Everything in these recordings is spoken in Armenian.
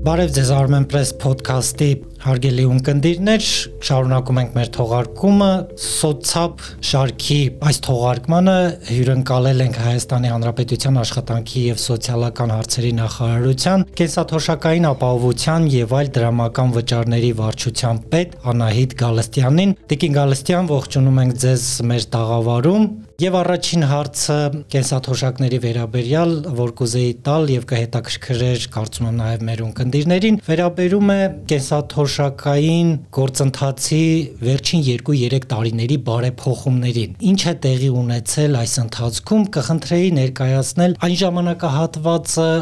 Բարև ձեզ Armen Press podcast-ի հարգելի ունկնդիրներ, շարունակում ենք մեր թողարկումը սոցապ շարքի այս թողարկմանը հյուրընկալել ենք Հայաստանի Հանրապետության աշխատանքի եւ սոցիալական հարցերի նախարարության կենսաթոշակային ապահովության եւ այլ դրամական վճարների վարչության պետ Անահիտ Գալստյանին։ Տիկին Գալստյան, ողջունում ենք ձեզ մեր տաղավարում Եվ առաջին հարցը կենսաթոշակների վերաբերյալ, որ կուզեի տալ եւ կհետաքրքրեր, կարծում եմ նաեւ մեր ունկնդիրներին, վերաբերում է կենսաթոշակային գործընթացի վերջին 2-3 տարիների բարեփոխումներին։ Ինչ է տեղի ունեցել այս ընթացքում, կխնդրեի ներկայացնել այն ժամանակահատվածը,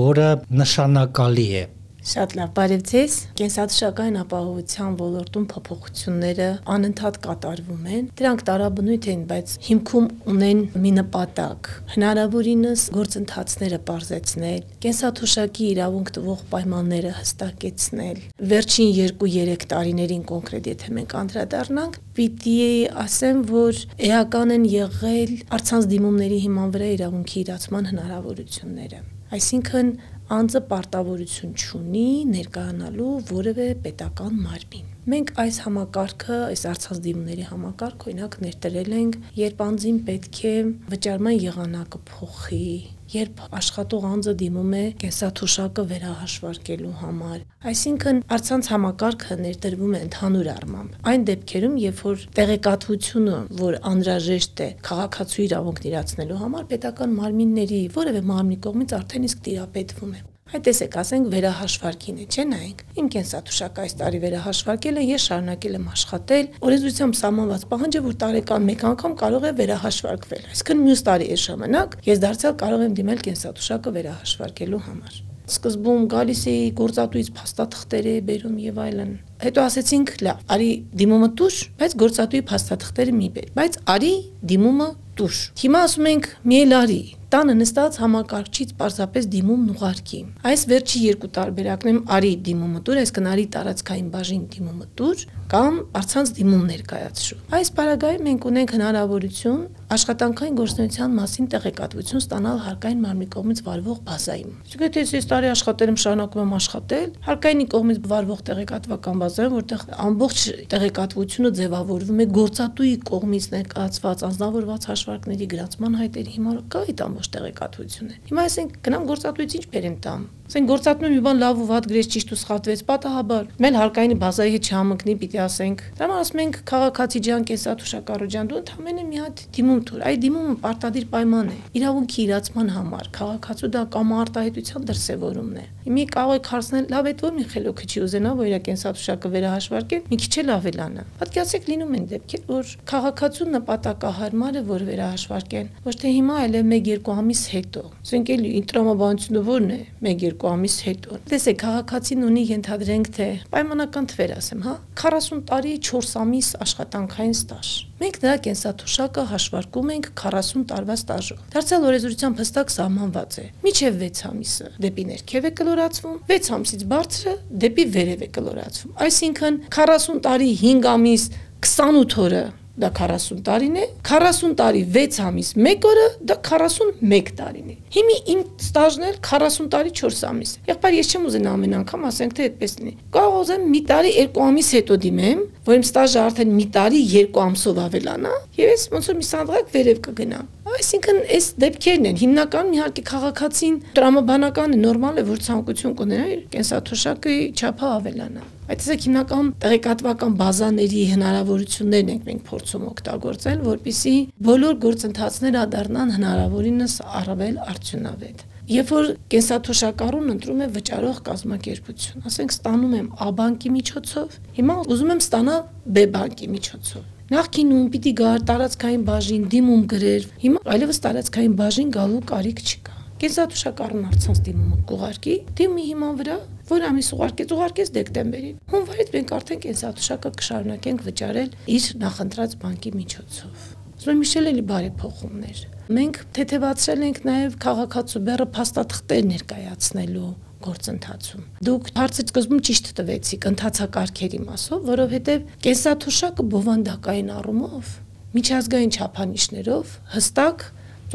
որը նշանակալի է Շատ լավ, բարև ձեզ։ Կենսաթշակային ապահովության ոլորտում փոփոխությունները անընդհատ կատարվում են։ Դրանք տարաբնույթ են, բայց հիմքում ունեն մի նպատակ՝ հնարավորինս գործընթացները բարձեցնել, կենսաթոշակի իրավունք տվող պայմանները հստակեցնել։ Վերջին 2-3 տարիներին կոնկրետ եթե մենք անդրադառնանք, պիտի ասեմ, որ էական են եղել արցանց դիմումների հիման վրա իրավունքի իրացման հնարավորությունները։ Այսինքն անձը պարտավորություն չունի ներկայանալու որևէ պետական մարմին։ Մենք այս համակարգը, այս արցած դիմումների համակարգը օրինակ ներդրել ենք, երբ անձին պետք է վճարման եղանակը փոխի, երբ աշխատող անձը դիմում է կենսաթոշակը վերահաշվարկելու համար։ Այսինքն արցանց համակարգը ներդրվում է ընդհանուր առմամբ։ Այն դեպքերում, երբ որ տեղեկատվությունը, որ անհրաժեշտ է քաղաքացու իրավունքն իրացնելու համար, պետական մարմինների որևէ մարմնի կողմից արդեն իսկ տիրապետվում է։ Այդ տեսեք, ասենք վերահաշվարկին է, չէ՞ նայենք։ Իմ կենսաթոշակը այս տարի վերահաշվարկել է, ես շարունակել եմ աշխատել։ Օրենսդրությամբ սահմանված պահանջ է, որ տարեկան մեկ անգամ կարող է վերահաշվարկվել։ Այսինքն մյուս տարի այս ժամանակ ես դարձյալ կարող եմ դիմել կենսաթոշակը վերահաշվարկելու համար սկզբում գալիս էի գործատուից փաստաթղթեր է բերում եւ այլն։ Հետո ասեցինք, լավ, արի դիմումը տուր, բայց գործատուի փաստաթղթերը մի բեր, բայց արի դիմումը տուր։ Հիմա ասում ենք՝ մի էլ արի, տանը նստած համակարգչից պարզապես դիմումն ուղարկի։ Այս վերջի երկու տարբերակն եմ արի դիմումը տուր, այսինքն արի տարածքային բաժին դիմումը տուր կամ առցանց դիմում ներկայացրու։ Այս պարագայում մենք ունենք հնարավորություն աշխատանքային գործունեության մասին տեղեկատվություն ստանալ հարկային մարմնի կողմից վարվող բազայում։ Իսկ եթե ես տարի աշխատել եմ, շարունակում եմ աշխատել, հարկայինի կողմից վարվող տեղեկատվական բազայում, որտեղ ամբողջ տեղեկատվությունը ձևավորվում է գործատուի կողմից ներկայացված անձնավորված հաշվարկների գրանցման հայտերի հիման կա այդ ամբողջ տեղեկատվությունը։ Հիմա ասենք գնամ գործատուից ինչ բերեմ տամ։ Ասենք գործատնում մի բան լավ ու վատ գրեց ճիշտ ու սխալվեց, պատահաբար։ Մել հարկայինի բազայի հետ չհամընկնի, պիտի ասենք։ Դրա համար ասում ենք քաղաքացի ջան, կեսաթուշակառու ջան, դու ընդամենը մի հատ դիմում թուր։ Այդ դիմումը պարտադիր պայման է։ Իրավունքի իրացման համար քաղաքացու դա կամ արտահայտության դրսևորումն է։ Մի կարող հարցնել, լավ, այդ ո՞ր մի խելոքը չի ուզենա, որ իր կենսաթուշակը վերահաշվարկեն, մի քիչ էլ ավելանա։ Պատկերացեք լինում են դեպքեր, որ քաղաքացու նպատակահարմարը որ վերահաշվարկեն, ոչ թե հիմա, այլ 1-2 ամիս հետո։ Ասենք էլի ինտրամաբանությունը ո՞րն է 1-2 ամիս հետո։ Տեսեք, քաղաքացին ունի ենթադրենք թե պայմանական թվեր ասեմ, հա, 40 տարի 4 ամիս աշխատանքային ստաժ։ Մենք նրա կենսաթոշակը հաշվարկում ենք 40 տարվա ստաժով։ Դարձյալ օրենսդրությամբ հստակ սահմանված է։ Միջև 6 ամիսը դեպի ներքև է կլորացվում, 6 ամսից բարձրը դեպի վերև է կլորացվում։ Այսինքն 40 տարի 5 ամիս 28 օրը դա 40 տարին է, 40 տարի 6 ամիս 1 օրը դա 41 տարին է։ Հիմի իմ ստաժն էլ 40 տարի 4 ամիս է։ Եղբայր ես չեմ ուզենա ամեն անգամ ասենք թե այդպես լինի։ Կարող ուզեմ մի տարի 2 ամիս հետո դիմեմ, որ իմ ստաժը արդեն մի տարի 2 ամսով ավելանա, եւ ես ոնց որ մի սանդղակ վերև կգնամ։ Այսինքն այս դեպքերն են հիմնական իհարկե քաղաքացին տրամաբանական է նորմալ է որ ցանկություն կունենա իր կենսաթոշակի չափը ավելանա։ Այդ տեսեք հիմնական տեղեկատվական բազաների հնարավորություններն ենք մենք փորձում օգտագործել, որpիսի բոլոր գործընթացները դառնան հնարավորինս առավել արդյունավետ։ Երբ որ կենսաթոշակառուն ընտրում է վճարող կազմակերպություն, ասենք ստանում եմ A բանկի միջոցով, հիմա ուզում եմ ստանալ B բանկի միջոցով։ Նախկինում պիտի գար տարածքային բաժին դիմում գրեր, հիմա այլևս տարածքային բաժին գալու կարիք չկա։ Կենսաթոշակառուն արցանց դիմումը կուղարկի, դիմի հիման վրա, որ ամիս ուղարկեց, ուղարկեց դեկտեմբերին։ Հունվարից մենք արդեն կենսաթոշակը կշարունակենք վճարել իր նախընտրած բանկի միջոցով։ Ուզում եմ հիշել էլի բարեփոխումներ։ Մենք թեթևացրել ենք նաև քաղաքացու բեռը փաստաթղթեր ներկայացնելու գործընթացում։ Դուք հարցը սկզբում ճիշտ տվեցիք ընթացակարգերի մասով, որովհետև կենսաթոշակը բովանդակային առումով միջազգային չափանիշներով հստակ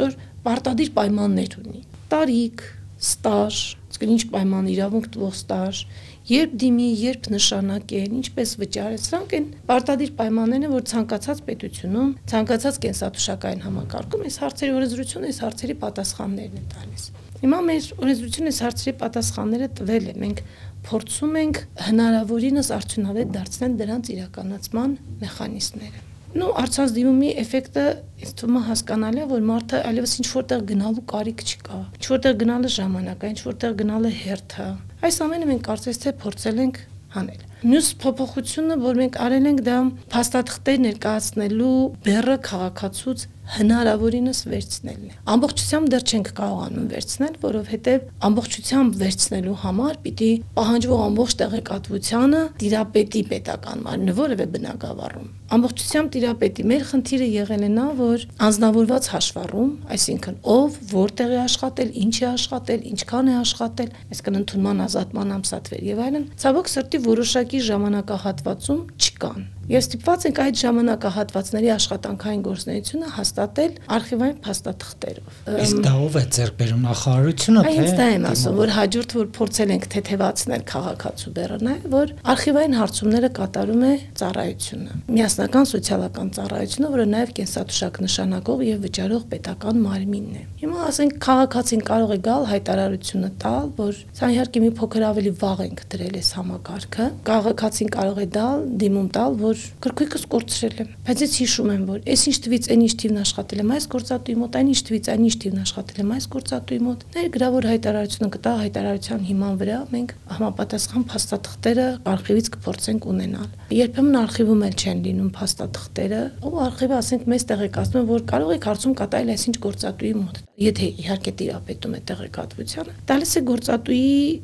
որ պարտադիր պայմաններ ունի տարիք, ստաժ, ինչ պայման իրավունք տվող ստաժ, երբ դիմի, երբ նշանակեն, ինչպես վճարել, սրանք են պարտադիր պայմաններն են, որ ցանկացած պետությունում, ցանկացած կենսաթոշակային համակարգում այս հարցերի օրենսդրությունը այս հարցերի պատասխաններն է տալիս։ Հիմա մեր օրենսդրությունը հարցերի պատասխանները տվել է։ Մենք փորձում ենք հնարավորինս արդյունավետ դարձնել դրանց իրականացման մեխանիզմները։ Ну արցանց դիմումի էֆեկտը ինձ թվում է հասկանալի է, որ մարդը այլևս ինչ որտեղ գնալու կարիք չկա։ Ինչ որտեղ գնալը ժամանակա, ինչ որտեղ գնալը հերթ է։ Այս ամենը մենք կարծես թե փորձել ենք հանել։ Մյուս փոփոխությունը, որ մենք արել ենք դա փաստաթղթեր ներկայացնելու բեռը քաղաքացուց հնարավորինս վերցնելն է։ Ամբողջությամբ դեռ չենք կարողանում վերցնել, որովհետև ամբողջությամբ վերցնելու համար պիտի պահանջվող ամբողջ տեղեկատվությունը տիրապետի պետական մարմնը որևէ բնակավարում։ Ամբողջությամբ տիրապետի մեր խնդիրը եղել է նա, որ անznավորված հաշվառում, այսինքն ով, որտեղ է աշխատել, ինչ է աշխատել, ինչքան է աշխատել, այսինքն ընդունման ազատման ամսատվեր եւ այլն, ցավոք սրտի որոշակի ժամանակահատվածում չկան։ Եվ ստիպված ենք այդ ժամանակահատվածների աշխատանքային գործունեությունը հաստատել արխիվային փաստաթղթերով։ Իսկ դա ով է ձեռք բերում նախարարությունը թե։ Այս դա եմ ասում, որ հաջորդ որ փորձել ենք թեթևացնել քաղաքացու բեռը, որ արխիվային հարցումները կատարում է ծառայությունը։ Միասնական սոցիալական ծառայությունը, որը նաև կենսաթոշակ նշանակող եւ վճարող պետական մարմինն է։ Հիմա ասենք քաղաքացին կարող է գալ հայտարարությունը տալ, որ սա իհարկե մի փոքր ավելի վաղ ենք դրել այս համակարգը։ Քաղաքացին կարող է դալ դիմում տալ, որ գրքույկս կորցրել եմ։ Բայց ես հիշում եմ, որ այս ինչ թվից այն ինչ թիվն աշխատել եմ այս գործատուի մոտ, այն ինչ թվից այն ինչ թիվն աշխատել եմ այս գործատուի մոտ։ Ներգրավոր հայտարարությունը կտա հայտարարության հիման վրա մենք համապատասխան փաստաթղթերը արխիվից կփորձենք ունենալ։ Երբեմն արխիվում էլ չեն լինում փաստաթղթերը, ու արխիվը ասենք մեզ տեղեկացնում որ կարող եք հարցում կատարել այսինչ գործատուի մոտ։ Եթե իհարկե տիրապետում է տեղեկատվությանը, տալիս է գործատուի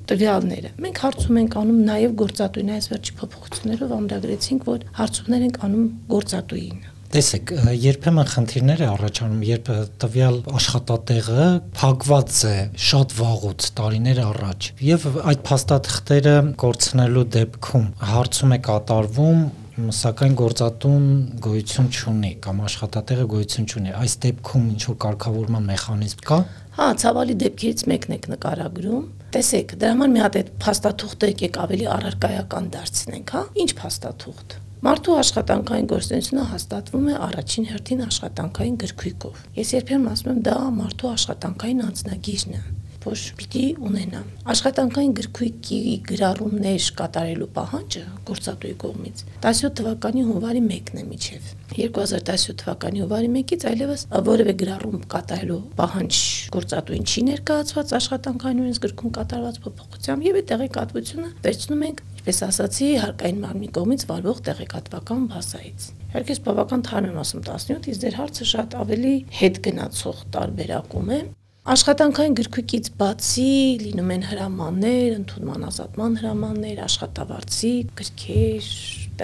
տվյալները։ Մենք հարցում ենք անում նաև գործատուին, այս վերջի փոփոխություններով ամրագրեցինք, որ հարցումներ ենք անում գործատուին։ Տեսեք, երբեմն խնդիրներ է առաջանում, երբ տվյալ աշխատատեղը փակված է շատ վաղուց, տարիներ առաջ, եւ այդ փաստաթղթերը կորցնելու դեպքում հարցում է կատարվում սակայն գործատուն գոյություն չունի կամ աշխատատեղը գոյություն չունի։ Այս դեպքում ինչ որ կարգավորման մեխանիզմ կա։ Հա, ցավալի դեպքերից մեկն եք նկարագրում։ Տեսեք, դրա համար մի հատ այդ փաստաթուղթը եկեք ավելի առարկայական դարձնենք, հա։ Ինչ փաստաթուղթ։ Մարդու աշխատանքային գործունեությունը հաստատվում է առաջին հերթին աշխատանքային գրքույկով։ Ես երբեմն ասում եմ դա մարդու աշխատանքային անձնագիրն է որ պիտի ունենա։ Աշխատանքային գրքույկի գրառումներ կատարելու պահանջը գործատուի կողմից 17 թվականի հունվարի 1-ն է միջև 2017 թվականի հունվարի 1-ից այլևս որևէ գրառում կատարելու պահանջ գործատուին չի ներկայացված աշխատանքային օրենս գրքում կատարված փոփոխությամբ եւ այդ տեղեկատվությունը վերցնում ենք Պես ասացի, հարկային մարմնի կողմից վարվող տեղեկատվական բազայից։ Հերքես բավական թարմ եմ ասում 17, իսկ ձեր հարցը շատ ավելի հետ գնացող տարբերակում է։ Աշխատանքային գրքույկից բացի լինում են հրամաններ, ընդունման ազատման հրամաններ, աշխատավարձի, գրքեր,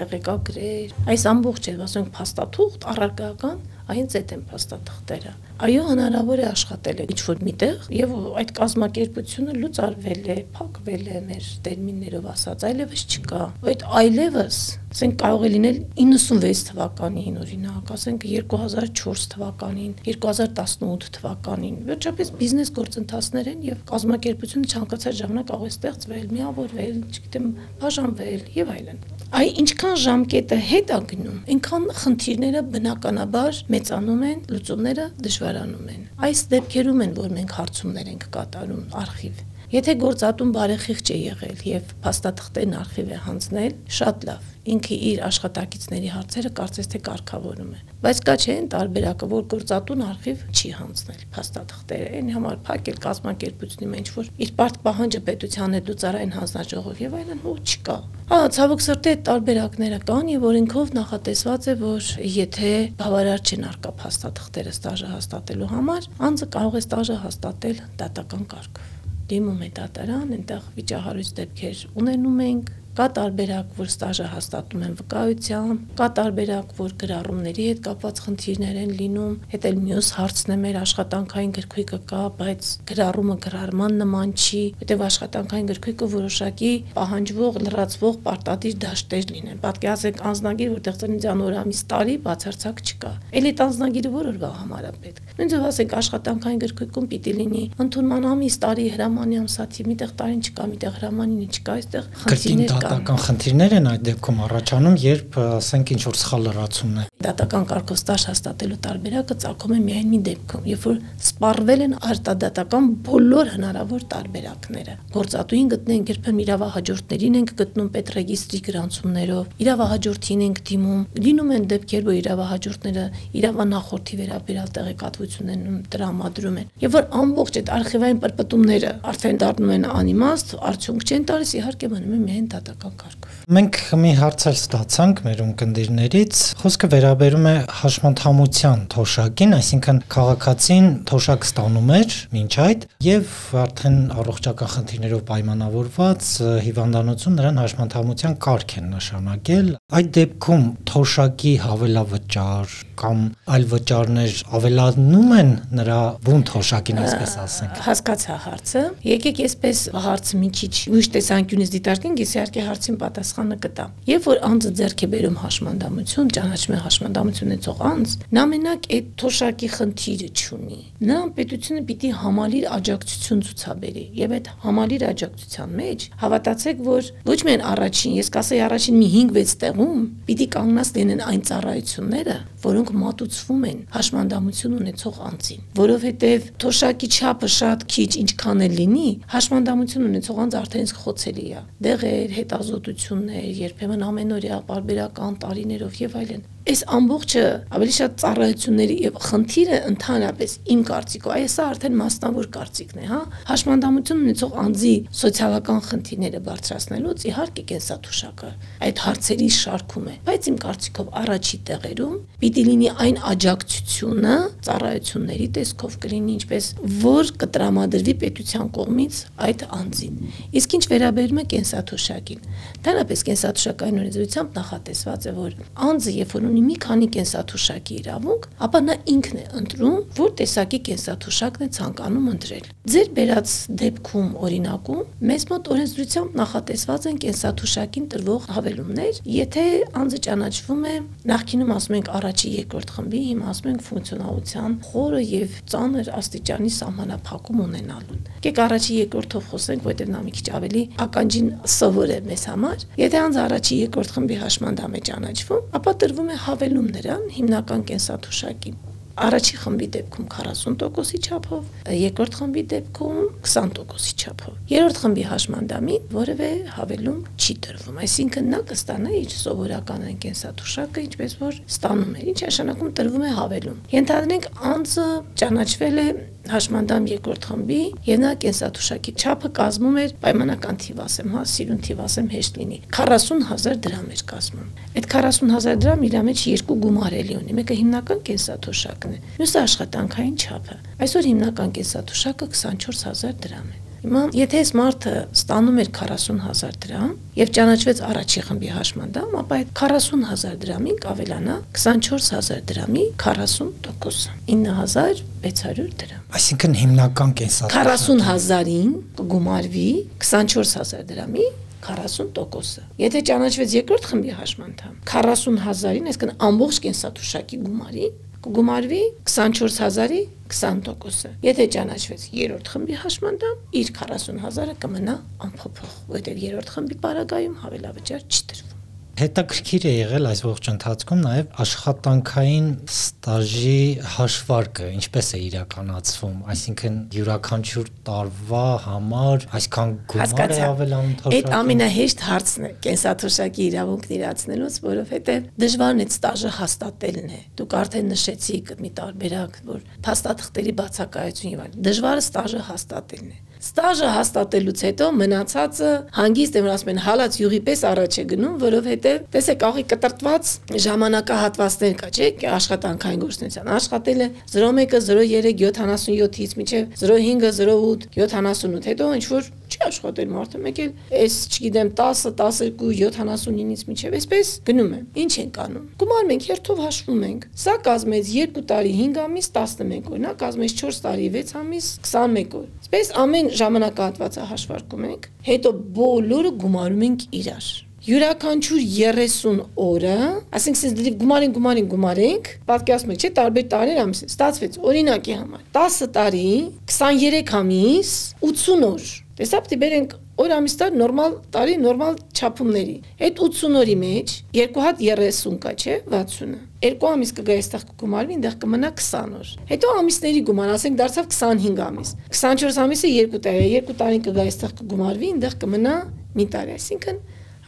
տեղեկագրեր։ Այս ամբողջը, ասենք, փաստաթուղթ առարկական այնց այդ են փաստաթղթերը։ Այո, հնարավոր է աշխատել ինչ որ միտեղ եւ այդ կազմակերպությունը լուծարվել է, փակվել է մեր տերմիններով ասած, այլևս չկա։ Այդ այլևս, ասենք կարող է լինել 96 թվականին, օրինակ, ասենք 2004 թվականին, 2018 թվականին։ Վերջապես բիզնես գործընթացներ են եւ կազմակերպությունը ցանկացած ժամանակ կարող է ստեղծվել, միավորվել, չգիտեմ, բաժանվել եւ այլն։ Այ ինչքան ժամկետը հետ է գնում, այնքան խնդիրները բնականաբար մեծանում են, լուծումները դժվարանում են։ Այս դեպքերում են, որ մենք հարցումներ ենք կատարում արխիվ Եթե գործատուն բարեխիղճ է եղել եւ փաստաթղթերն արխիվ է հանձնել, շատ լավ։ Ինքը իր աշխատակիցների հարցերը կարծես թե կարգավորում է։ Բայց կա չէ այն տարբերակը, որ գործատուն արխիվ չի հանձնել փաստաթղթերը։ Այն համար փակել կազմակերպությունի մեջ, որ իր բարդ պահանջը պետության հետ լուծարային հանձնաժողով եւ այլն ու չկա։ Հա, ցավոք սրտի այդ տարբերակները կան եւ օրենքով նախատեսված է, որ եթե բավարար չեն արկա փաստաթղթերը ստաժը հաստատելու համար, անձը կարող է ստաժը հաստատել դատական կարգով դիմում է դատարան, այնտեղ վիճահարույց դեպքեր ունենում ենք, Կա տարբերակ, որ ստաժը հաստատում են վկայությամբ, կա տարբերակ, որ գրառումների հետ կապված խնդիրներ են լինում, հետ էլ մյուս հարցն է մեր աշխատանքային գրքույկը կա, բայց գրառումը գրառման նման չի, որտեղ աշխատանքային գրքույկը որոշակի պահանջվող, լրացվող պարտադիր դաշտեր լինեն։ Պատկերացրեք անznագիր, որտեղ ծննդյան օր ամիս տարի բացարձակ չկա։ Էլի այդ անznագիրը որ օրվա համար է պետք։ Նույն ձև ասենք աշխատանքային գրքույկում պիտի լինի ընդունման ամիս տարի հրամանի ամսաթի, միտեղ տարին չկա, միտեղ հրամանին չկա, այստեղ խնդիրներ դատական խնդիրներ են այդ դեպքում առաջանում, երբ ասենք ինչ որ սխալ լրացումն է։ Դատական կարգով ստաժ հաստատելու տարբերակը ցակում է միայն մի դեպքում, երբ որ սպառվել են արտադատական բոլոր հնարավոր տարբերակները։ Գործատուին գտնենք երբեմն իրավահաջորդներին ենք գտնում պետրեգիստրի գրանցումներով, իրավահաջորդին ենք դիմում։ Լինում են դեպքեր, որ իրավահաջորդները իրավանախորդի վերաբերյալ տեղեկատվություն են տրամադրում են։ Եվ որ ամբողջ այդ արխիվային պրպտումները արդեն դառնում են անիմաստ, արդյունք չեն տալիս, իհարկե մնում է միայն դատական կարգով։ Մենք մի հարց էլ ստացանք մեր ունկնդիրներից, խոսքը վերաբերում է հաշմանդամության թոշակին, այսինքն քաղաքացին թոշակ ստանում էր մինչ այդ եւ արդեն առողջական խնդիրներով պայմանավորված հիվանդանոցում նրան հաշմանդամության կարգ են նշանակել։ Այդ դեպքում թոշակի հավելավճար կամ այլ վճարներ ավելանում են նրա բուն թոշակին, այսպես ասենք։ Հասկացա հարցը։ Եկեք այսպես հարցը մի քիչ ուրիշ տեսանկյունից դիտարկենք, ես իհարկե հարցին պատասխանը կտամ։ Երբ որ անձը ձեռք է բերում հաշմանդամություն, ճանաչում է հաշմանդամություն ունեցող անձ, նա մենակ այդ թոշակի խնդիրը չունի։ Նրան պետությունը պիտի համալիր աջակցություն ցուցաբերի եւ այդ համալիր աջակցության մեջ հավատացեք, որ ոչ միայն առաջին, ես կասեի առաջին մի 5-6 տեղում պիտի կանգնած լինեն այն ծառայությունները, որոնք մատուցվում են հաշմանդամություն ունեցող անձին, որովհետև թոշակի չափը շատ քիչ ինչքան էլ լինի, հաշմանդամություն ունեցող անձ արդեն խոցելի է։ Դեղեր, հետազոտություններ, երբեմն ամենօրյա բարբերական տարիներով եւ այլն այս ամբողջը ավելի շատ ծառայությունների եւ խնդիրը ընդհանրապես իմ կարծիքով, այս արդեն մասնավոր կարծիքն է, հա, հաշմանդամություն ունեցող անձի սոցիալական խնդիրները բարձրացնելուց իհարկե կենսաթոշակը այդ հարցերի շարքում է, բայց իմ կարծիքով առաջի տեղերում պիտի լինի այն աջակցությունը ծառայությունների տեսքով կլինի ինչպես որ կտրամադրվի պետության կողմից այդ անձին։ Իսկ ինչ վերաբերում է կենսաթոշակին, դրանպես կենսաթոշակային օրենսդրությամբ նախատեսված է, որ անձը երբ որ ունի մի քանի կենսաթոշակի իրավունք, ապա նա ինքն է ընտրում, որ տեսակի կենսաթոշակն է ցանկանում ընտրել։ Ձեր բերած դեպքում օրինակում մեզ մոտ օրենսդրությամբ նախատեսված են կենսաթոշակին տրվող հավելումներ, եթե անձը ճանաչվում է, նախկինում ասում ենք առաջի երկրորդ խմբի, հիմա ասում ենք ֆունկցիոնալության խորը եւ ծանր աստիճանի սահմանափակում ունենալուն։ Եկեք առաջի երկրորդով խոսենք, որտեղ նա մի քիչ ավելի ականջին սովոր է մեզ համար։ Եթե անձը առաջի երկրորդ խմբի հաշմանդամ է ճանաչվում, ապա տրվում է հավելում նրան հիմնական կենսաթոշակին առաջի խմբի դեպքում 40%-ի չափով, երկրորդ խմբի դեպքում 20%-ի չափով։ Երրորդ խմբի հաշմանդամին որևէ հավելում չի տրվում, այսինքն նա կստանա իր սովորական կենսաթոշակը, ինչպես որ ստանում է, ինչ նշանակում տրվում է հավելում։ Ենթադրենք անձը ճանաչվել է հաշմանդամ երկրորդ խմբի եւ նա կենսաթոշակի չափը կազմում էր պայմանական թիվ ասեմ, հա, սիրուն թիվ ասեմ հեշտ լինի 40000 դրամ էր կազմում։ Այդ 40000 դրամ իր մեջ երկու գումար էլի ունի։ Մեկը հիմնական կենսաթոշակն է, մյուսը աշխատանքային չափը։ Այսօր հիմնական կենսաթոշակը 24000 դրամ է։ Հիմա եթե այս մարդը ստանում էր 40000 դրամ եւ ճանաչվեց առաջի խմբի հաշմանդամ, ապա այդ 40000 դրամին կավելանա 24000 դրամի 40%-ը 9600 դրամ։ Այսինքն հիմնական կենսաթոշակ 40000-ին կգումարվի 24000 դրամի 40%-ը։ Եթե ճանաչվեց երկրորդ խմբի հաշմանդամ, 40000-ին, այսինքն ամբողջ կենսաթոշակի գումարի կգումարվի 24000-ի 20%-ը։ Եթե ճանաչվեց երրորդ խմբի հաշմանդամ, իր 40000-ը կմնա անփոփոխ, որտեղ երրորդ խմբի պարագայում հավելավճար չտրվում։ Հետաքրքիր է եղել այս ողջ ընթացքում նաև աշխատանքային ստաժի հաշվարկը, ինչպես է իրականացվում, այսինքն յուրաքանչյուր տարվա համար այսքան գումար է ավելանում թոշակի։ Այդ ամենահեշտ հարցն է կենսաթոշակի իրավունքն իրացնելուց, որովհետև դժվարն է ստաժը հաստատելն է։ Դուք արդեն նշեցիք մի տարբերակ, որ փաստաթղթերի բացակայություն եւ այլն։ Դժվարը ստաժը հաստատելն է ստաժը հաստատելուց հետո մնացածը հանգիստ եմ ասում են հալած յուղի պես առաջ է գնում, որովհետև տեսեք աղի կտրտված ժամանակահատվածներ կա, չէ՞, աշխատանքային գործունեության։ Աշխատել է 01-ը 03 77-ից մինչև 05-ը 08 78, հետո ինչ որ աշխատել մարդը, մեկ էլ այս, չգիտեմ, 10, 12, 79-ից միջև այսպես գնում է։ Ինչ ենք անում։ Գումարում ենք, հերթով հաշվում ենք։ Սա կազմեց 2 տարի 5 ամիս 11 օր, նա կազմեց 4 տարի 6 ամիս 21 օր։ Այսպես ամեն ժամանակահատվածը հաշվարկում ենք, հետո բոլորը գումարում ենք իրար յուրաքանչյուր 30 օրը, ասենք sense դեպի գումարին, գումարին, գումարենք, պատկերացնում եք, չէ, տարբեր տարիներ ամիս, ստացվեց օրինակի համար 10 տարի, 23 ամիս, 80 օր։ Տեսա, է բերենք օր ամիս տար նորմալ տարի նորմալ չափումների։ Այդ 80 օրի մեջ երկու հատ 30 կա, չէ, 60-ը։ Երկու ամիս կգա այստեղ կգումարվի, այնտեղ կմնա 20 օր։ Հետո ամիսների գումար, ասենք դարձավ 25 ամիս։ 24 ամիսը 2 տարի, 2 տարին կգա այստեղ կգումարվի, այնտեղ կմնա մի տարի, այսինքն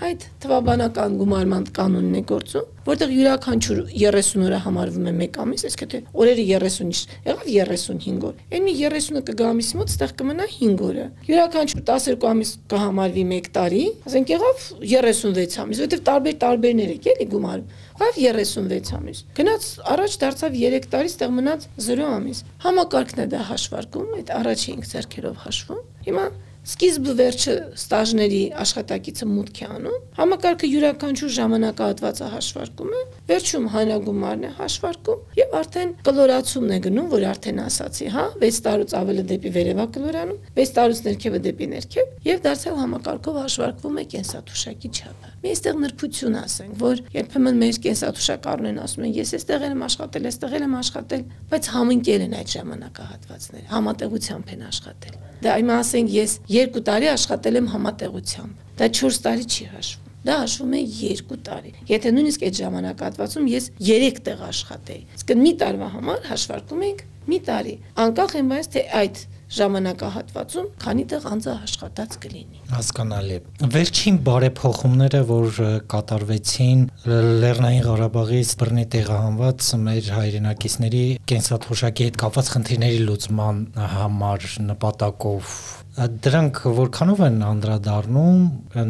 այդ թվաբանական գումարման կանոնն է գործում, որտեղ յուրաքանչյուր 30 օրը համարվում է 1 ամիս, այսինքն թե օրերը 30-ից եղավ 35 օր։ Այն մի 30-ը կգա ամիսի մոտ, ստեղ կմնա 5 օրը։ Յուրաքանչյուր 12 ամիս կհամարվի 1 տարի, ասենք եղավ 36 ամիս, որտեղ տարբեր տարբերներ եք էլի գումարում։ Ղավ 36 ամիս։ Գնաց առաջ դարձավ 3 տարի, ստեղ մնաց 0 ամիս։ Համակարգն է դա հաշվարկում, այդ առաջի 5 ձեռքերով հաշվում։ Հիմա Սկիզբը վերջը ստաժների աշխատակիցը մուտք է անում, համակարգը յուրաքանչյուր ժամանակահատվածը հաշվարկում է, վերջում հանրագումարն է հաշվարկում եւ արդեն կլորացումն է գնում, որ արդեն ասացի, հա, 6 տարուց ավելի դեպի վերևա կլորանում, 6 տարուց ներքևը դեպի ներքև եւ դարձյալ համակարգով հաշվարկվում է կենսաթոշակի չափը։ Մի այստեղ նրբություն ասենք, որ երբեմն մեր կենսաթոշակառներն ասում են, ես այստեղ եմ աշխատել, այստեղ եմ աշխատել, բայց համընկել են այդ ժամանակահատվածները, համատեղությամբ են աշխատել։ Դա իմ ասենք ես 2 տարի աշխատել եմ համատեղությամբ։ Դա 4 տարի չի հաշվում։ Դա հաշվում է 2 տարի։ Եթե նույնիսկ այդ ժամանակահատվածում ես 3 տեղ աշխատեի, իսկ մի տարվա համար հաշվարկում ենք մի տարի։ Անկախ այնպես թե այդ ժամանակահատվածում քանի տեղ անձը աշխատած կլինի։ Հասկանալի։ Վերջին բարեփոխումները, որ կատարվեցին Լեռնային Ղարաբաղից բռնի տեղահանված մեր հայրենակիցների կենսաթոշակի հետ կապված խնդիրների լուծման համար նպատակով դրանք որքանով են անդրադառնում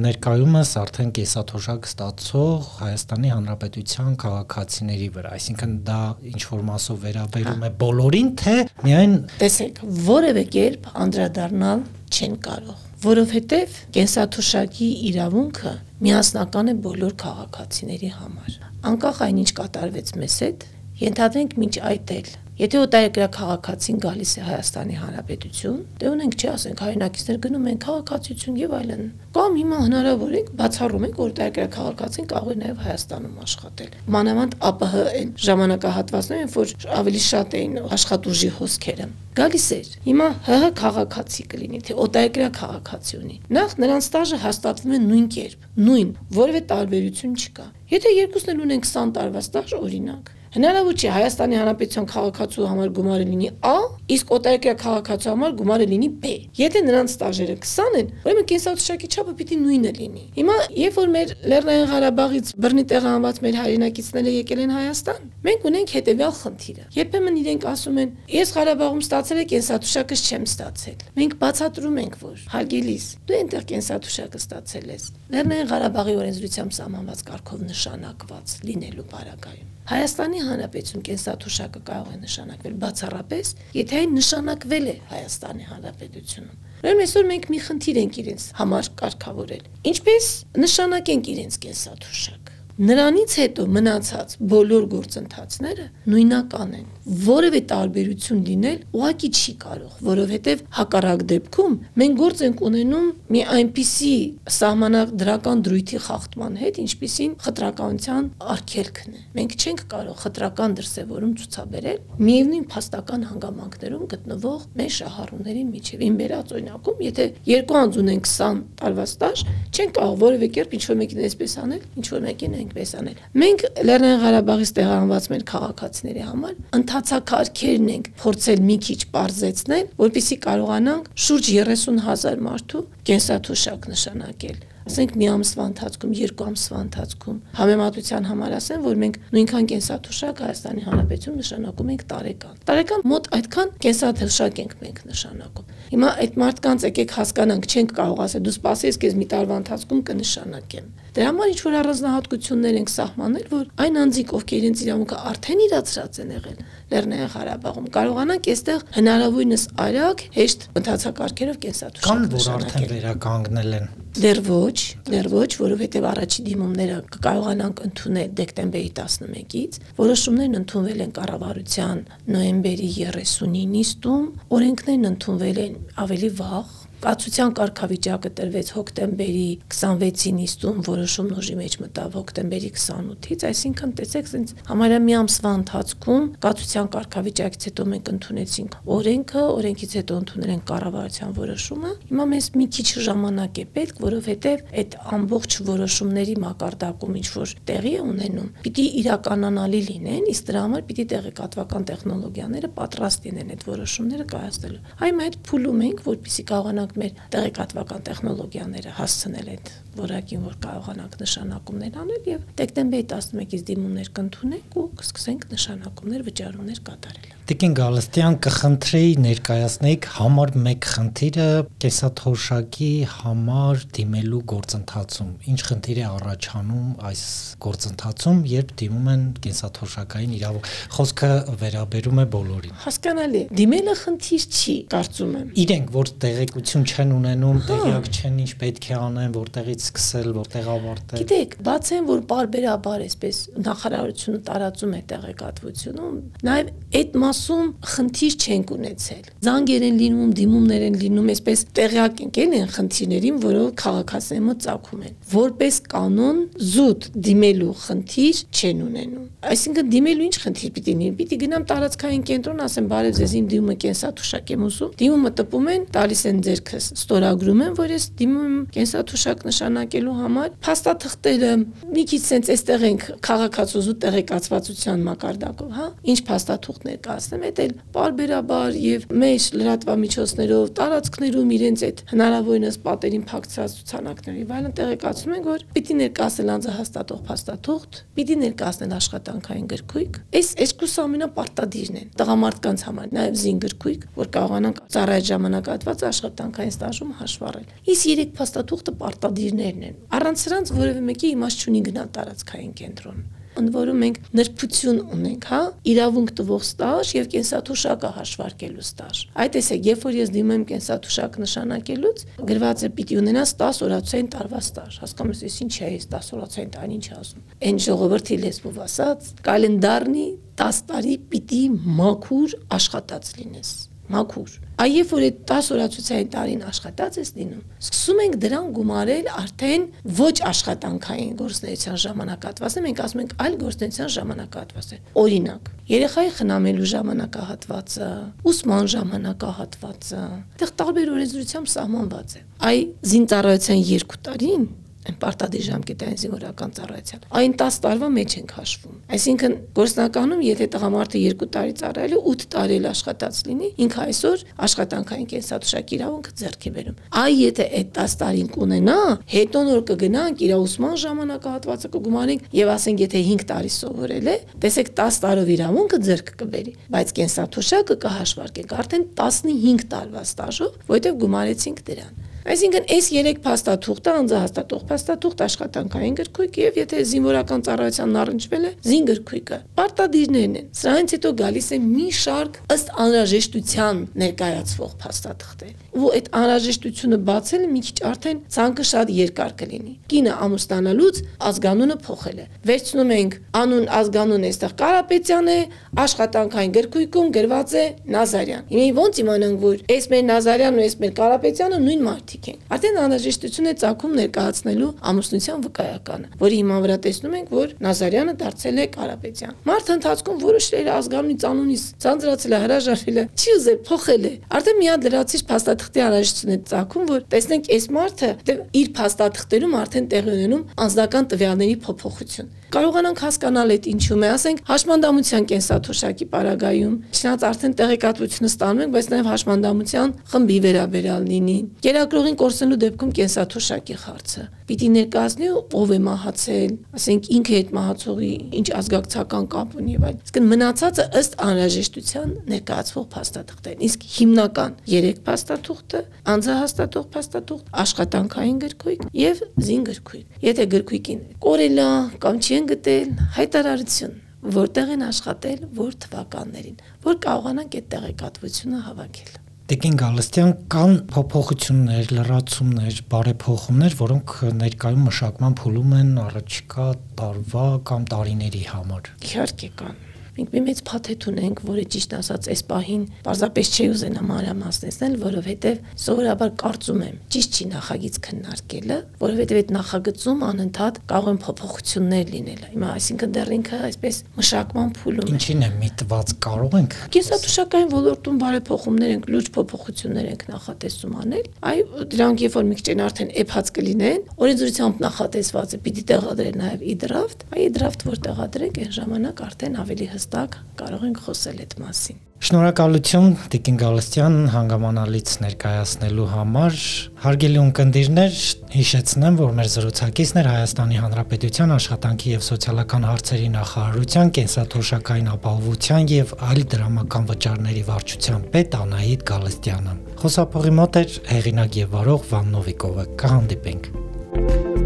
ներկայումս արդեն կեսաթոշակ ստացող Հայաստանի Հանրապետության քաղաքացիների վրա, այսինքն դա ինչ որ մասով վերաբերում է բոլորին, թե միայն տեսեք, որևէ կերպ անդրադառնալ չեն կարող որովհետև կենսաթոշակի իրավունքը միասնական է բոլոր քաղաքացիների համար։ Անկախ այնինչ կատարվեց մեզ հետ, ենթադրենք մինչ այդ էլ Եթե օտարերկրյա քաղաքացին գալիս է Հայաստանի Հանրապետություն, դե ունենք չի ասենք հայրենակիցներ գնում են քաղաքացիություն եւ այլն։ Կամ հիմա հնարավոր է բացառում ենք որ օտարերկրյա քաղաքացին կարող է նաեւ Հայաստանում աշխատել։ Մանավանդ ԱՊՀ այն ժամանակահատվածներն, որ ավելի շատ էին աշխատուժի հոսքերը գալիս էր։ Հիմա ՀՀ քաղաքացի կլինի, թե օտարերկրյա քաղաքացի ունի։ Նախ նրանց ստաժը հաստատվում է նույն կերպ, նույն, որևէ տարբերություն չկա։ Եթե երկուսն էլ ունեն 20 տարվա ստաժ, օրինակ, Հնարավոր չէ Հայաստանի Հանրապետության քաղաքացու համար գումարը լինի A, իսկ օտարերկրյա քաղաքացու համար գումարը լինի B։ Եթե նրանց ստաժերը 20 են, ուրեմն կենսաթոշակի չափը պիտի նույնը լինի։ Հիմա, երբ որ մեր Լեռնային Ղարաբաղից բռնի տեղահանված մեր հայրենակիցները եկել են Հայաստան, մենք ունենք հետևյալ խնդիրը։ Երբեմն իրենք ասում են, ես Ղարաբաղում ստացել եմ կենսաթոշակը չեմ ստացել։ Մենք բացատրում ենք, որ հարգելիս, դու այնտեղ կենսաթոշակը ստացել ես։ Լեռնային Ղարաբաղի օրենսդրությամբ սահմանված կարգով նշանակված լինելու բարակայում Հայաստանի Հանրապետություն կենսաթոշակը կարող է նշանակվել բացառապես, եթե այն նշանակվել է Հայաստանի Հանրապետությունում։ Ուրեմն այսօր մենք մի խնդիր ենք իրենց համար կարգավորել։ Ինչպես նշանակենք իրենց կենսաթոշակ։ Նրանից հետո մնացած բոլոր գործընթացները նույնական են։ Որևէ տարբերություն լինել ուղղակի չի կարող, որովհետև հակառակ դեպքում մենք գործ ենք ունենում մի այնպիսի սահմանադրական դրույթի խախտման հետ, ինչպիսին խտրականության արգելքն է։ Մենք չենք կարող խտրական դրսևորում ցուցաբերել միևնույն փաստական հանգամանքներում գտնվող մեր շահառուների միջև։ Ին վերած օրինակում, եթե երկու անձ ունեն 20 տարվա ստաժ, չեն կարող որևէ կերպ ինչ որ մեկին այսպես անել, ինչ որ մեկին այնպես անել։ Մենք Լեռնային Ղարաբաղից տեղահանված մեր քաղաքացիների համար ընթացակարգերն ենք փորձել մի քիչ parzեցնել, որpիսի կարողանանք շուրջ 30000 մարդու կենսաթոշակ նշանակել ասենք մի ամսվա ընթացքում, երկու ամսվա ընթացքում։ Համեմատության համար ասեմ, որ մենք նույնքան կենսաթոշակ Հայաստանի Հանրապետություն նշանակում ենք տարեկան։ Տարեկան մոտ այդքան կենսաթոշակ ենք մենք նշանակում։ Հիմա այդ մարդկանց եկեք հասկանանք, չենք կարող ասել, դու սպասի, ես քեզ մի տարվա ընթացքում կնշանակեմ։ Դրա համար ինչ որ առանձնահատկություններ ենք սահմանել, որ այն անձիկ, ովքեր իրենց իրավունքը արդեն իրացրած են եղել Լեռնային Ղարաբաղում, կարողանանք այստեղ հնարավորինս արագ հեշտ ընթացակարգերով կենսաթոշակ նշանակել։ Կան որ արդեն վերականգնել են Դեռ ոչ, դեռ ոչ, որովհետև առաջի դիմումները կարողանանք ընդունել դեկտեմբերի 11-ից, որոշումներն ընդունվել են կառավարության նոյեմբերի 30-ի նիստում, օրենքներն ընդունվել են ավելի վաղ, Կացության կարգավիճակը տրվեց հոկտեմբերի 26-ին իստում, որոշումն ուժի մեջ մտավ հոկտեմբերի 28-ից, այսինքն տեսեք, ասենց համարյա մի ամսվա ընթացքում կացության կարգավիճակից հետո մենք ընդունեցինք օրենքը, օրենքից հետո ընդունել ենք կառավարության որոշումը։ Հիմա մեզ մի քիչ ժամանակ է պետք, որովհետև այդ ամբողջ որոշումների մակարդակում ինչ որ տեղի է ունենում, պիտի իրականանալի լինեն, իսկ դրա համար պիտի տեղեկատվական տեխնոլոգիաները պատրաստ լինեն այդ որոշումները կայացնելու։ Այ մենք փուլում ենք, որպեսզի կարողանանք մեր տեղեկատվական տեխնոլոգիաները հասցնել այդ որակին, որ կարողանանք նշանակումներ անել եւ դեկտեմբերի 11-ից դիմումներ կընդունենք ու կսկսենք նշանակումներ վճարումներ կատարել։ Տիկին Գալստյան կխնդրեի ներկայացնեիք համար 1 խնդիրը կեսաթոշակի համար դիմելու գործընթացում։ Ինչ խնդիր է առաջանում այս գործընթացում, երբ դիմում են կեսաթոշակային իրավունք։ Խոսքը վերաբերում է բոլորին։ Հասկանալի։ Դիմելը խնդիր չի, կարծում եմ։ Իրենք որ տեղեկություն չեն ունենում, հա։ տեղյակ չեն ինչ պետք է անեն, որտեղից սկսել, որտեղ ավարտել։ Գիտեք, բացեն որ բարբերաբար այսպես նախարարությունը տարածում է տեղեկատվությունում, նաև այդ մաս մասում խնդիր չենք ունեցել։ Զանգեր են լինում, դիմումներ են լինում, այսպես տեղյակ ենք են են խնդիրներին, որով քաղաքացիները ցակում են։ Որպես կանոն զուտ դիմելու խնդիր չեն ունենում։ Այսինքն դիմելու ինչ խնդիր պիտի լինի։ Պիտի գնամ տարածքային կենտրոն, ասեմ, բարև ձեզ իմ դիմումը կենսաթոշակ եմ ուզում։ Դիմումը տպում են, տալիս են ձերքս, ստորագրում են, որ ես դիմում եմ կենսաթոշակ նշանակելու համար։ Փաստաթղթերը մի քիչ sense այստեղ ենք քաղաքացու տեղեկացվածության մակարդակով, հա։ Ինչ փաստաթուղթներ կա, ասեմ, այդ էլ բարբերաբար եւ մեր լրատվամիջոցներով տարածքներում իրենց այդ հնարավորինս պատերին փակցած ցուցանակների վայրն տեղեկացնում են, որ պիտի ներկայացնել անձը հաստատող փաստաթուղթ, պիտի ներկայացնել աշխատանքային գրքույկ։ Այս երկուսը ամենապարտադիրն են տղամարդկանց համար, նաեւ զինգրքույկ, որ կարողանան ծառայ ժամանակահատված աշխատանքային ստաժում հաշվառել։ Իսկ երեք փաստաթուղթը պարտադիրներն են։ Առանց սրանց որևէ մեկի իմաստ չունի գնալ տարածքային կենտրոն ընդ որում մենք նրբություն ունենք, հա, իրավունք տվող ստաժ եւ կենսաթոշակը հաշվարկելու ստաժ։ Այդ տեսեք, երբ որ ես դիմում եմ կենսաթոշակ նշանակելուց, գրված է պիտի ունենաս 10 օրացային տարվա ստաժ։ Հասկանում ես, ես ինչ է, 10 օրացային տան ինչ ասում։ Այն ժողովրդի լեզվով ասած, կալենդարնի 10 տարի պիտի մաքուր աշխատած լինես մաքուր։ Այև որ այդ 10 օրացուցային տարին աշխատած ես լինում, սկսում ենք դրան գումարել արդեն ոչ աշխատանքային գործնեության ժամանակահատվածը, մենք ասում ենք այլ գործնեության ժամանակահատվածը։ Օրինակ, երեխայի խնամելու ժամանակահատվածը, ուսման ժամանակահատվածը, այդտեղ տարբեր օրենսդրությամբ սահմանված է։ Այ զինծառայության 2 տարին այն պարտադիր ժամկետային զինվորական ծառայության։ Այն 10 տարվա մեջ ենք հաշվում։ Այսինքն գործնականում, եթե տղամարդը 2 տարի ծառայել է, 8 տարի էլ աշխատած լինի, ինքը այսօր աշխատանքային կենսաթոշակ իրավունքը ձեռք է բերում։ Այ եթե այդ 10 տարին կունենա, հետո նոր կգնանք իր ուսման ժամանակահատվածը կգումանենք եւ ասենք եթե 5 տարի սովորել է, տեսեք 10 տարով իրավունքը ձեռք կբերի, բայց կենսաթոշակը կհաշվարկենք արդեն 15 տարվա ստաժով, որովհետեւ գումարեցինք դրան։ Այսինքն այս երեք փաստաթուղթը անձահաստատող փաստաթուղթ աշխատանքային գրքույկ եւ եթե զինվորական ծառայությանն առնչվել է զին գրքույկը պարտադիրներն են սրանից հետո գալիս է մի շարք ըստ անհրաժեշտության ներկայացվող փաստաթղթեր ու այդ անհրաժեշտությունը բացելը մի քիչ արդեն ցանկը շատ երկար կլինի կինը ամուսնանալուց ազգանունը փոխել է վերցնում ենք անուն ազգանուն այստեղ Կարապետյան է աշխատանքային գրքույկում գրված է Նազարյան հիմա ոնց իմանանք որ այս մեր Նազարյանն ու այս մեր Կարապետյանը նույն մարդիկ ենք։ Արդեն անհրաժեշտություն է ցակում ներկայացնելու ամուսնության վկայականը, որի հիման վրա տեսնում ենք, որ Նազարյանը դարձել է Կարապետյան։ Մարդ ընթացքում որոշել է ազգանունից անունից ցանցրացել է, հրաժարվել է, չի ուզել փոխել է։ Արդեն մի հատ լրացիչ փաստաթղթի անհրաժեշտություն է ցակում, որ տեսնենք այս մարդը դե իր փաստաթղթերում արդեն տեղի ունենում անձնական տվյալների փոփոխություն կարողանանք հասկանալ այդ ինչու է, ասենք հաշմանդամության կենսաթոշակի պարագայում, չնայած արդեն տեղեկատվությունը ստանում ենք, բայց նաև հաշմանդամության խմբի վերաբերալ լինի, են կորսնելու դեպքում կենսաթոշակի հարցը։ Պիտի ներկայացնի ով է մահացել, ասենք ինքը այդ մահացողի ինչ ազգակցական կապ ունի եւ այլ։ Իսկ մնացածը ըստ անհրաժեշտության ներկայացվող փաստաթղթերն։ Իսկ հիմնական 3 փաստաթուղթը անձահաստատող փաստաթուղթ, աշխատանքային գրքույկ եւ զինգրքույկ։ Եթե գրքույկին կորելա կամ չեն գտել, հայտարարություն որտեղ են աշխատել, որ թվականներին, որ կարողանանք այդ տեղեկատվությունը հավաքել։ Տիկին Գալստյան կան փոփոխություններ, լրացումներ, բարեփոխումներ, որոնք ներկայում մշակման փուլում են առաջիկա տարվա կամ տարիների համար։ Իհարկե կան մենք մի մեծ փաթեթ ունենք, որը ճիշտ ասած այս պահին պարզապես չի ուզենա մանրամասնեցնել, որովհետև սովորաբար կարծում եմ, ճիշտ չի նախագիծ քննարկելը, որովհետև այդ նախագծում անընդհատ կարող են փոփոխություններ լինել։ Հիմա այսինքն դեռ ինքը այսպես մշակման փուլում է։ Ինչին է միտված կարող ենք։ Կենսաթոշակային ոլորտում բարեփոխումներ ենք, լուրջ փոփոխություններ ենք նախատեսում անել։ Այ դրանք երբ որ մի քիչ արդեն էփած կլինեն, օրենսդրությամբ նախատեսված է պիտի տեղադրել նաև e-draft, այ e-draft որ տեղադրենք, այն ժամանակ արդեն ավելի հստակ հստակ կարող ենք խոսել այդ մասին։ Շնորհակալություն Տիկին Գալստյան հանգամանալից ներկայացնելու համար։ Հարգելի ունկնդիրներ, հիշեցնեմ, որ մեր զրուցակիցն էր Հայաստանի Հանրապետության աշխատանքի եւ սոցիալական հարցերի նախարարության կենսաթոշակային ապահովության եւ այլ դրամական վճարների վարչության պետ Անահիտ Գալստյանը։ Խոսափողի մոտ էր հեղինակ եւ վարող Վան Նովիկովը։ Կհանդիպենք։